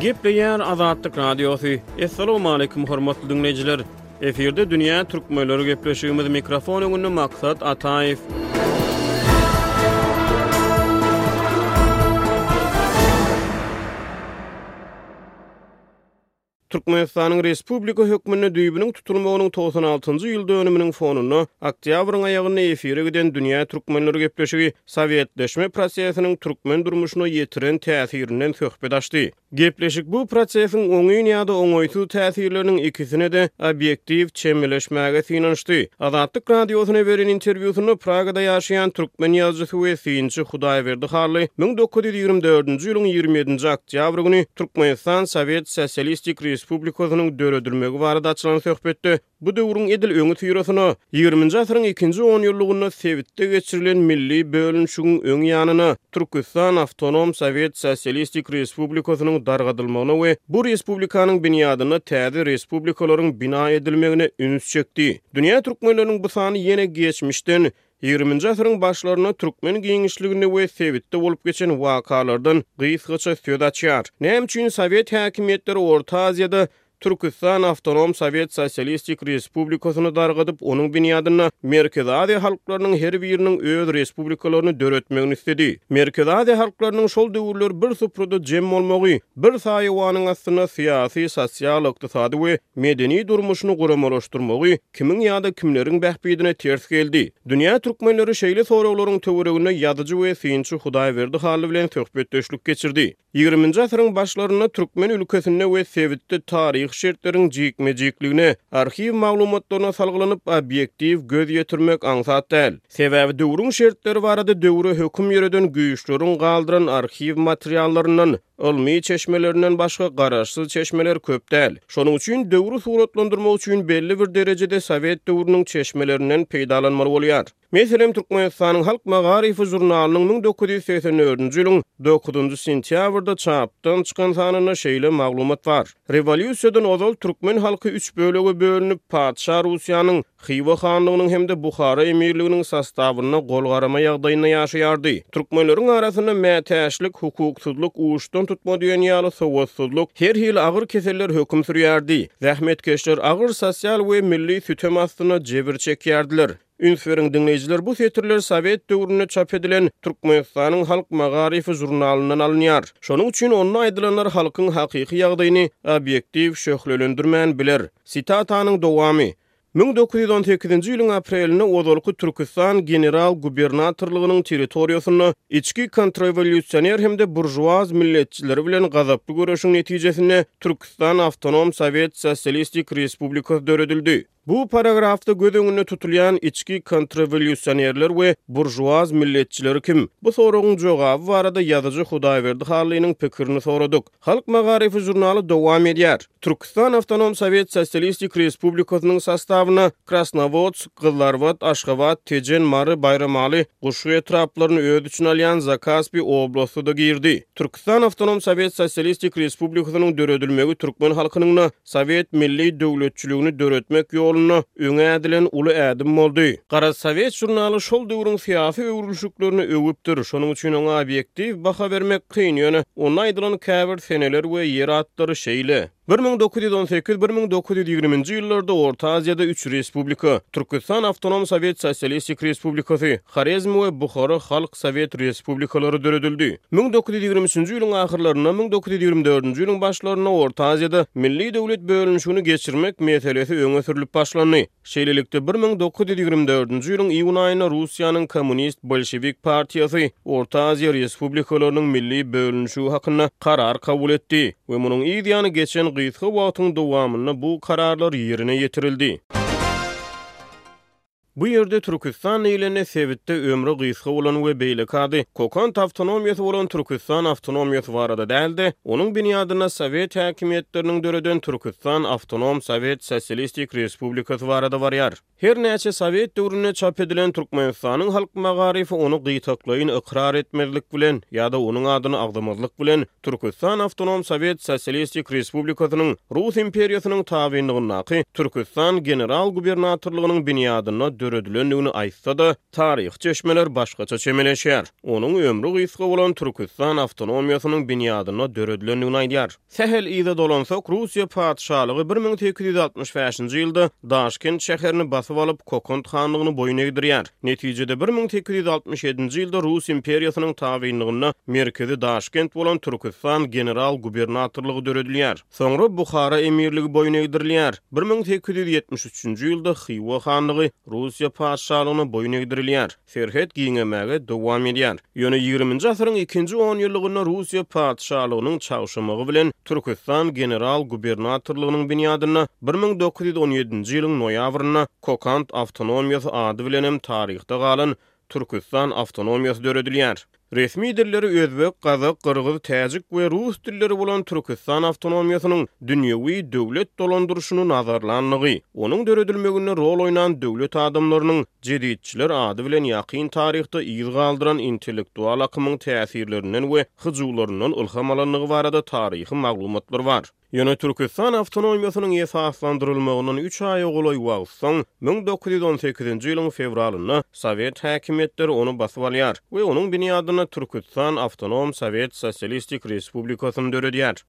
Gepleýär Azatlyk Radiosy. Assalamualaikum hormatly diňleýjiler. Efirde dünýä türkmenleri gepleşigimiz mikrofon öňünde Maksat Ataýew. Türkmenistanyň Respublika hökmünde düýbüniň tutulmagynyň togsan altynjy ýyl dönüminiň fonunda oktýabryň aýagynda efire giden Dünýä türkmenleri gepleşigi sowetleşme prosesiniň türkmen durmuşyna ýetiren täsirinden söhbet açdy. Gepleşik bu prosesiň oňyn ýa-da oňaýsyz täsirleriniň ikisine-de obýektiw çemeleşmäge synanyşdy. Azatlyk Radiosyna beren interwýusynda Pragada ýaşaýan türkmen ýazyjysy we synçy Hudaýberdi Hally müň dokuz ýüz ýigrimi dördünji ýylyň ýigrimi ýedinji Oktýabr güni Türkmenistan Sowet Sosialistik Respublikasynyň döredilmegi barada açylan söhbetde bu döwrüň edil öňüsyrasynda, ýigriminji asyryň ikinji onýyllygynda sebitde geçirilen milli bölünişigiň öň ýanyna, Türküstan Awtonom Sowet Sosialistik Respublikasynyň dargadylmagyna we bu respublikanyň binýadynda täze respublikalaryň bina edilmegine üns çekdi. Dünýä türkmenleriniň bu sany ýene geçmişden, Ýigriminji asyryň başlarynda türkmen giňişliginde we sebitde bolup geçen wakalardan gysgaça söz açýar. Näme üçin sowet häkimiýetleri Orta Aziýada Türküstan Awtonom Sowet Sosialistik Respublikasyny dargadyp, onuň binýadynda Merkezi Aziýa halklarynyň her biriniň öz respublikalaryny döretmegini isledi? Merkezi Aziýa halklarynyň şol döwürler bir suprada jem bolmagy, bir saýawanyň astynda syýasy, sosial, ykdysady we medeni durmuşyny guramalaşdyrmagy, Kimiň ýa-da kimleriň bähbidine ters geldi? Dünýä türkmenleri şeýle soraglaryň töwereginde ýazyjy we synçy Hudaýberdi Hally bilen söhbetdeşlik geçirdi. Ýigriminji asyryň başlarynda türkmen ülkesinde we sebitde taryhy şertleriň jikme-jikligine, arhiw maglumatlaryna salgylanyp, obýektiw göz ýetirmek aňsat däl. Sebäbi döwrüň şertleri barada döwre höküm ýöreden güýçleriň galdyran arhiw materiallaryndan, Ylmy çeşmelerinden başga garaşsyz çeşmeler köp däl. Şonuň üçin döwri suratlandyrmak üçin belli bir derejede sowet döwrüniň çeşmelerinden peýdalanmaly bolýar. Meselem, Türkmenistanyň Halk magaryfy žurnalynyň müň dokuz ýüz segsen dördünji ýylyň dokuzynjy sentýabrda çapdan çykan sanynda şeýle maglumat bar, Rewolýusiýadan ozal türkmen halky üç bölege bölünip, patyşa Russiýanyň Hywa hanlygynyň hem-de Buhara emirliginiň sostawynda golgarama ýagdaýynda ýaşaýardy. Türkmenleriň arasynda mätäçlik, hukuksyzlyk, uçdan tutma diýen ýaly sowatsyzlyk, her hili agyr keseller höküm sürýärdi. Zähmetkeşler agyr sosial we milli sütem astynda jebir çekýärdiler. Üns beriň diňleýjiler bu setirler sowet döwründe çap edilen Türkmenistanyň halk magaryfy žurnalyndan alynýar. Şonuň üçin onda aýdylanlar halkyň hakyky ýagdaýyny obýektiw şöhlelendirmän biler. Sitatanyň dowamy. Müň dokuz ýüz on sekizinji ýylyň aprelinde ozalky Türküstan general-gubernatorlygynyň territoriýasynda içki kontrrewolýusioner hem-de buržuaz milletçileri bilen gazaply göreşiň netijesinde Türküstan awtonom sowet sosialistik respublikasy döredildi. Bu paragrafda göz öňünde tutulýan içki kontrrewolýusionerler we buržuaz milletçiler kim? Bu soragyň jogaby barada ýazyjy Hudaýberdi Hallynyň pikirini soradyk. Halk magaryfy žurnaly dowam edýär. Türküstan Awtonom Sowet Sosialistik Respublikasynyň sastawyna Krasnowodsk, Gyzlarbat, Aşgabat, Tejen, Mary, Baýramaly, Guşgy etraplaryny öz içine alýan Zakaspi oblasty-da girdi. Türküstan Awtonom Sowet Sosialistik Respublikasynyň döredilmegi türkmen halkynyňna Sowet milli döwletçiligini döretmek ýolunda öňe ädilen uly ädim boldy. Garaz, Sowet žurnaly şol döwrüň syýasy öwrülişiklerini öwüpdir, şonuň üçin oňa obýektiw baha bermek kyn, ýöne onda aýdylan käbir seneler we ýer atlary şeýle, Bir müň dokuz ýüz on sekiz, bir müň dokuz ýüz ýigrimi nji ýyllarda Orta Aziýada üç respublika, Türküstan Awtonom Sowet Sosialistik Respublikasy, Horezm we Buhara Halk Sowet Respublikalary döredildi. Müň dokuz ýüz ýigrimi üçünji ýylyň ahyrlarynda, müň dokuz ýüz ýigrimi dördünji ýylyň başlarynda Orta Aziýada milli döwlet bölünişigini geçirmek meselesi öňe sürlüp başlandy. Şeýlelikde, bir müň dokuz ýüz ýigrimi dördünji ýylyň iýun aýynda Russiýanyň Kommunist-bolşewik partiýasy Orta Aziýa respublikalarynyň milli bölünişigi hakynda karar kabul etdi we munuň yz ýany geçen gysga wagtyň dowamynda bu kararlar ýerine ýetirildi. Bu ýerde Türküstan diýlende sebitde ömri gysga bolan we beýleki ady Kokant awtonomiýasy bolan Türküstan awtonomiýasy barada däl-de, onuň binýadynda sowet häkimiýetleriniň döreden Türküstan awtonom sowet sosialistik respublikasy barada barýar. Her näçe sowet döwründe çap edilen Türkmenistanyň halk magaryfy ony gytaklaýyn ykrar etmezlik bilen ýa-da onuň adyny agzamazlyk bilen Türküstan Awtonom Sowet Sosialistik Respublikasynyň Rus imperiýasynyň tabynlygyndaky Türküstan general-gubernatorlygynyň binýadynda döredilendigini aýtsa-da, taryhy çeşmeler başgaça çemeleşýär. Onuň ömri gysga bolan Türküstan awtonomiýasynyň binýadynda döredilendigini aýdýar. Sähel yza dolansak, Russiýa patyşalygy bir müň sekiz ýüz altmyş bäşinji ýylda Daşkent şäherini basyp alyp, Kokant hanlygyny boýun egdirýär. Netijede bir müň sekiz ýüz altmyş ýedinji ýylda Rus imperiýasynyň tabynlygynda merkezi Daşkent bolan Türküstan general-gubernatorlygy döredilýär. Soňra Buhara emirligi boýun egdirilýär. Bir müň sekiz ýüz ýetmiş üçünji ýylda Hywa hanlygy Russiýa patyşalygyna boýun egdirilýär. Serhet giňemäge dowam edýär. Ýöne ýigriminji asyryň ikinji onýyllygynda Russiýa patyşalygynyň çagşamagy bilen Türküstan general-gubernatorlygynyň binýadynda bir müň dokuz ýüz on ýedinji ýylyň noýabrynda Kokant awtonomiýasy ady bilen hem taryhda galan Türküstan awtonomiýasy döredilýär. Resmi dilleri özbek, gazak, gyrgyz, täjik we rus dilleri bolan Türküstan awtonomiýasynyň dünýewi döwlet dolandyryşyny nazarlandygy, onuň döredilmeginde rol oýnan döwlet adamlarynyň jeditçiler ady bilen ýakyn taryhda yz galdyran intellektual akymyň täsirlerinden we hyjuwlaryndan ylham alandygy barada taryhy maglumatlar bar. Ýöne Türküstan awtonomiýasynyň esaslandyrylmagyndan üç aýa golaý wagt soň, müň dokuz ýüz on sekizinji ýylyň fewralynda sowet häkimiýetleri ony basyp alýar we onuň binýadynda Türküstan awtonom sowet sosialistik respublikasyny döredýär.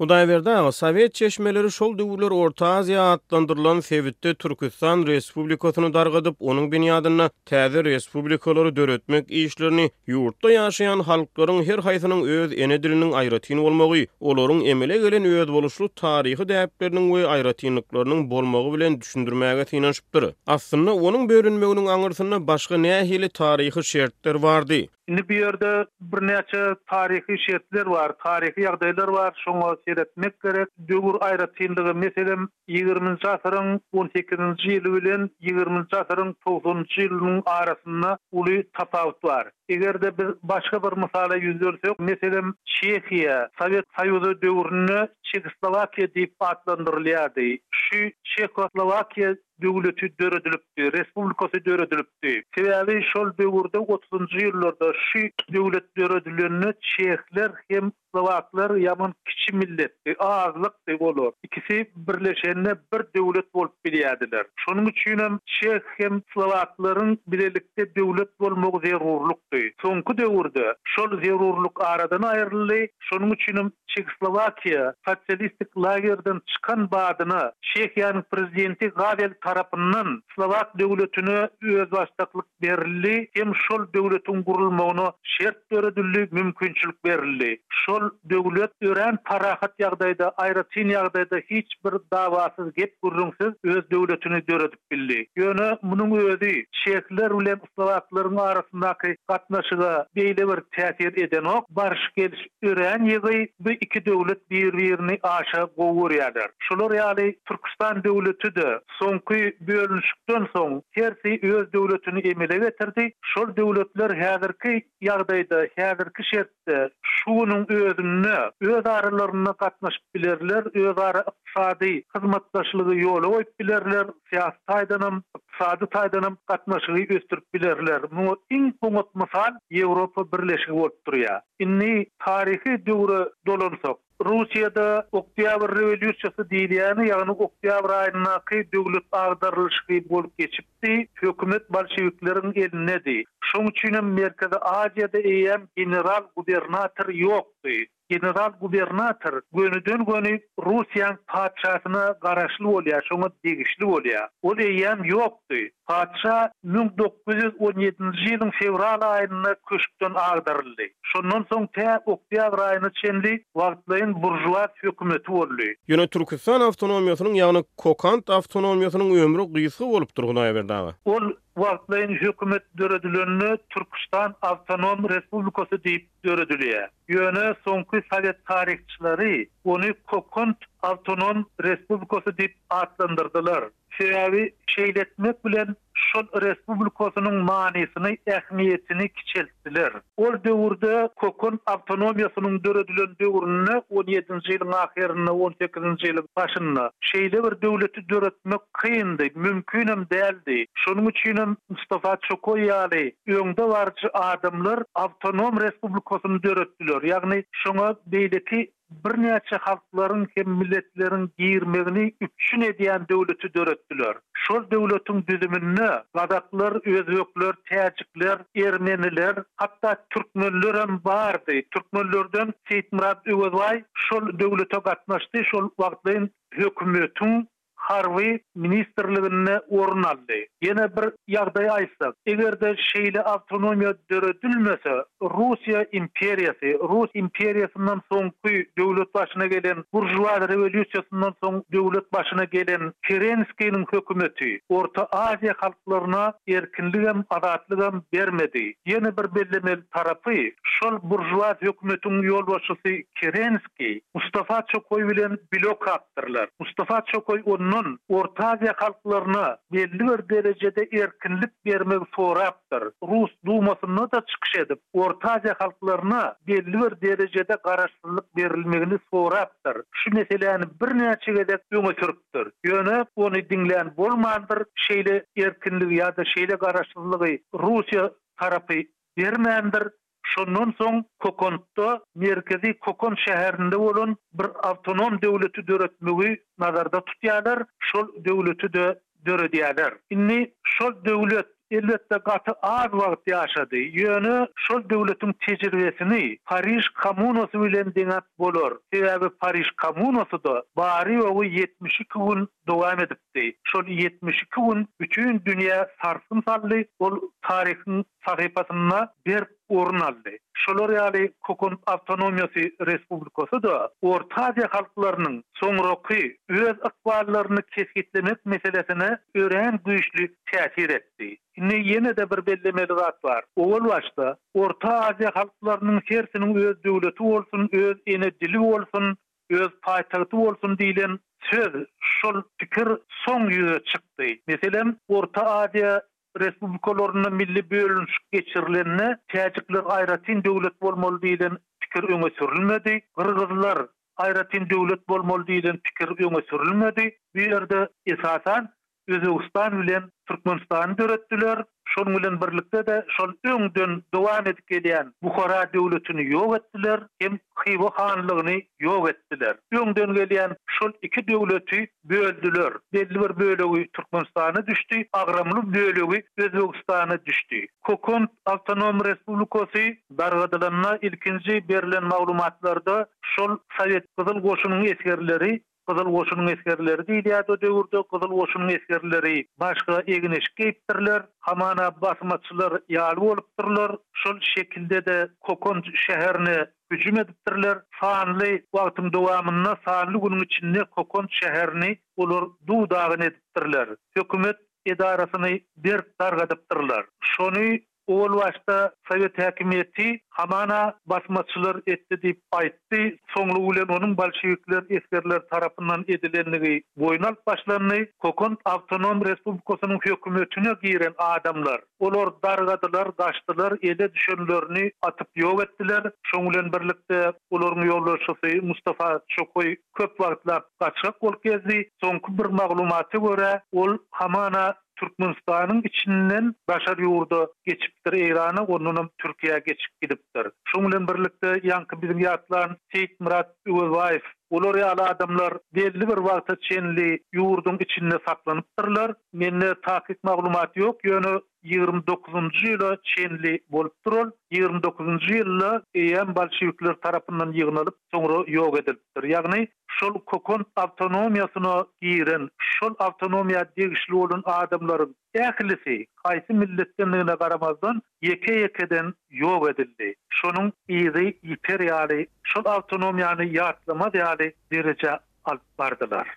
Hudaýberdi aga, sowet çeşmeleri şol döwürler Orta Aziýa atlandyrylan sebitde Türküstan respublikasyny dargadyp, onuň binýadynda Täze respublikalary döretmek işlerini ýurtda ýaşaýan halklaryň her haýsynyň öz ene diliniň aýratyn bolmagy, olaryň emele gelen özboluşly taryhy däpleriniň we aýratynlyklarynyň bolmagy bilen düşündirmäge synanyşypdyr. Aslynda, onuň bölünmeginiň aňyrsynda başga nähili taryhy şertler bardy? Indi bu ýerde birnäçe taryhy şertler bar, taryhy ýagdaýlar bar, şoňa seretmek gerek. Döwür aýratynlygy, meselem, ýigriminji asyryň on sekizinji ýyly bilen ýigriminji asyryň togsanynjy ýylynyň arasynda uly tapawut bar. Eger-de biz başga bir mysala ýüz bersek, meselem, Çehiýa Sowet Soýuzy döwründe Çehoslowakiýa diýip atlandyrylýardy. Şu Çehoslowakiýa Döwleti döredilipdi, respublikasy döredilipdi. Sebäbi şol döwürde otuzynjy ýyllarda şu döwlet döredilende çehler hem slowaklar ýaman kiçi milletdi, azlykdy olar. Ikisi birleşende bir döwlet bolup bilýädiler. Şonuň üçinem çeh hem slowaklaryň bilelikde döwlet bolmagy zerurlykdy. Soňky döwürde şol zerurlyk aradan aýryldy. Şonuň üçinem Çehoslowakiýa sosialistik lagerden çykan badyna, Çehiýanyň prezidenti Gavel tarapyndan slowak döwletine özbaşdaklyk berildi hem şol döwletiň gurulmagyna şert döredildi, mümkinçilik berildi. Şol döwlet örän parahat ýagdaýda, aýratyn ýagdaýda hiç bir dawasyz, gep-gürrüňsiz öz döwletini döredipdi. bildi. Ýöne munuň özi çehler bilen slowaklaryn arasyndaky gatnaşyga beýle bir täsir edenok, baryş-geliş örän ýygy, bu iki döwlet bir-birini aşa gowy görýärler. Şular ýaly Türküstan döwleti-de soňky bölünişikden soň hersi öz döwletini emele getirdi, şol döwletler häzirki ýagdaýda, häzirki şert. Elbetde, şu günüň özünde öz aralarynda gatnaşyp bilerler, özara ykdysady hyzmatdaşlygy ýola goýup bilerler, syýasy taýdanam, ykdysady taýdanam gatnaşygy ösdürip bilerler. Muňa iň oňat mysal Ýewropa Birleşigi bolup durýar. Indi taryhy döwre dolansak, Russiýada Oktýabr rewolýusiýasy diýilýäni, ýagny oktýabr aýyndaky döwlet agdarylyşygy bolup geçipdi, hökümet bolşewikleriň elindedi. Şoň üçin hem Merkezi Aziýada eýýäm general-gubernator ýokdy. General-gubernator gönüden-göni Russiýaň patyşasyna garaşly bolýar, şoňa degişli bolýar. Ol eýýäm ýokdy. Patyşa müň dokuz ýüz on ýedinji ýylyň fewral aýynda köşkden agdaryldy. Şondan soň tä oktýabr aýyna çenli wagtlaýyn buržuaz hökümeti boldy. Ýöne Türküstan awtonomiýasynyň, ýagny Kokant awtonomiýasynyň ömri gysga bolupdyr, Hudaýberdi aga. Ol wagtlaýyn hökümet döredilende Türküstan awtonom respublikasy diýip döredilýär. Ýöne soňky sowet taryhçylary ony Kokant awtonom respublikasy diýip atlandyrdylar. Sebäbi şeýle etmek bilen şol respublikasynyň manysyny, ähmiýetini kiçeltdiler. Ol döwürde Kokon awtonomiýasynyň döredilen döwründe, on ýedinji ýylyň ahyrynda, on sekizinji ýylyň başynda şeýle bir döwleti döretmek kyndy, mümkinem däldi. Şonuň üçinem Mustafa Çokoý ýaly öňdebaryjy adamlar awtonom respublikasyny döretdiler. Ýagny şoňa beýleki birnäçe halklaryň hem milletleriň girmegini üpjün edýän döwleti döretdiler. Şol döwletiň düzüminde gazaklar, özbekler, täjikler, ermeniler, hatda türkmenlerem bardy. Türkmenlerden Seýitmyrat Öwezbaý şol döwlete gatnaşdy, şol wagtlaýyn hökümetiň Harby ministrliginde orun aldy. Ýene bir ýagdaý aýtsak, eger-de şeýle awtonomiýa döredilmese, Russiýa imperiýasy, Rus imperiýasyndan soňky döwlet başyna gelen, buržuaz rewolýusiýasyndan soň döwlet başyna gelen Kerenskiniň hökümeti Orta Aziýa halklaryna erkinligem, azatlygam bermedi. Ýene bir bellemeli tarapy, şol buržuaz hökümetiň ýolbaşçysy Kerenskiý Mustafa Çokoý bilen blok ýaýradypdyrlar. Mustafa Çokaý ondan Orta Aziýa halklaryna belli bir derejede erkinlik bermegi sorapdyr. Rus Dumasynda-da çykyş edip, Orta Aziýa halklaryna belli bir derejede garaşsyzlyk berilmegini sorapdyr. Şu meseläni birnäçe gezek öňe sürüpdir. Ýöne ony diňlän bolmandyr, şeýle erkinligi ýa-da şeýle garaşsyzlygy Russiýa tarapy bermändir. Şondan soň Kokantda merkezi Kokant şäherinde bolan bir awtonom döwleti döretmegi nazarda tutýarlar, şol döwleti-de döredýärler. Indi şol döwlet, elbetde, gaty az wagt ýaşady, ýöne şol döwletiň tejribesini Pariž Komunasy bilen deňäp bolar, sebäbi Pariž Komunasy-da bary-ýogy ýetmiş iki gün dowam edipdir. ýetdi. Şol ýetmiş iki gün bütin dünýä sarsgyn saldy, ol taryhyň sahypasynda berk orun aldy. Şolar ýaly Kokon awtonomiýasy respublikasy-da Orta Aziýa halklarynyň soňraky öz ykballaryny kesgitlemek meselesine örän güýçli täsir etdi. Indi ýene-de bir bellemeli zat bar. Owal başda, Orta Aziýa halklarynyň hersiniň öz döwleti bolsun, öz ene dili bolsun, öz paýtagty bolsun diýlen söz, şol pikir soň ýüze çykdy. Meselem, Orta Aziýa respublikalarynda milli bölünişik geçirilende täjikler aýratyn döwlet bolmaly diýlen pikir öňe sürülmedi, gyrgyzlar aýratyn döwlet bolmaly diýlen pikir öňe sürülmedi. Bu ýerde, esasan, Özbegistan bilen Türkmenistany döretdiler, şonuň bilen birlikde-de şol öňden dowam edip gelýän Buhara döwletini ýok etdiler hem Hywa hanlygyny ýok etdiler. Öňden gelýän şol iki döwleti böldüler, belli bir bölegi Türkmenistana düşdi, agramly bölegi Özbegistana düşdi. Kokand awtonom respublikasy dargadylanda ilkinji berilen maglumatlarda şol Sowet Gyzyl goşunyň esgerleri Gyzyl goşunyň esgerleri diýilýärdi o döwürde, gyzyl goşunyň esgerleri. Başga egin-eşik geýipdirler. Hamana basmaçylar ýaly bolupdyrlar. Şol şekilde-de Kokant şäherine hüjüm edipdirler. Sanly wagtyň dowamynda, sanly günüň içinde Kokant şäherini olar duw-dagyn edipdirler. Hökümet edarasyny berk dargadypdyrlar. Şony Owal başda sowet häkimiýeti hamana basmaçylar etdi diýip aýtdy, soňlugy bilen onuň bolşewikler esgerleri tarapyndan edilendigi boýun alyp başlandy. Kokant awtonom respublikasynyň hökümetine giren adamlar, olar dargadylar, gaçdylar, ele düşenlerini atyp ýok etdiler. Şoň bilen birlikde olaryň ýolbaşçysy Mustafa Çokoý köp wagtlap gaçgak bolup gezdi. Soňky bir maglumata görä, ol hamana Türkmenistanyň içinden daşary ýurda geçipdir Eýrana ondanam Türkiýä geçip gidipdir. Şoň bilen birlikde ýaňky biziň ýatlan Seýitmyrat Öwezbaýew bular ýaly adamlar belli bir wagta çenli ýurduň içinde saklanypdyrlar. Mende takyk maglumat ýok ýöne ýigrimi dokuzynjy ýyla çenli bolupdyr ol. Ýigrimi dokuzynjy ýylda eýýäm bolşewikler tarapyndan ýygnalyp soňra ýok edilipdir. Ýagny şol kokon awtonomiýasyna giren, şol awtonomiýa degişli bolan adamlaryň ählisi, haýsy milletdendigine garamazdan, ýeke-ýekeden ýok edildi. Şonuň yzy ýiter ýaly, şol awtonomiýany ýatlamaz ýaly derejä alyp bardylar.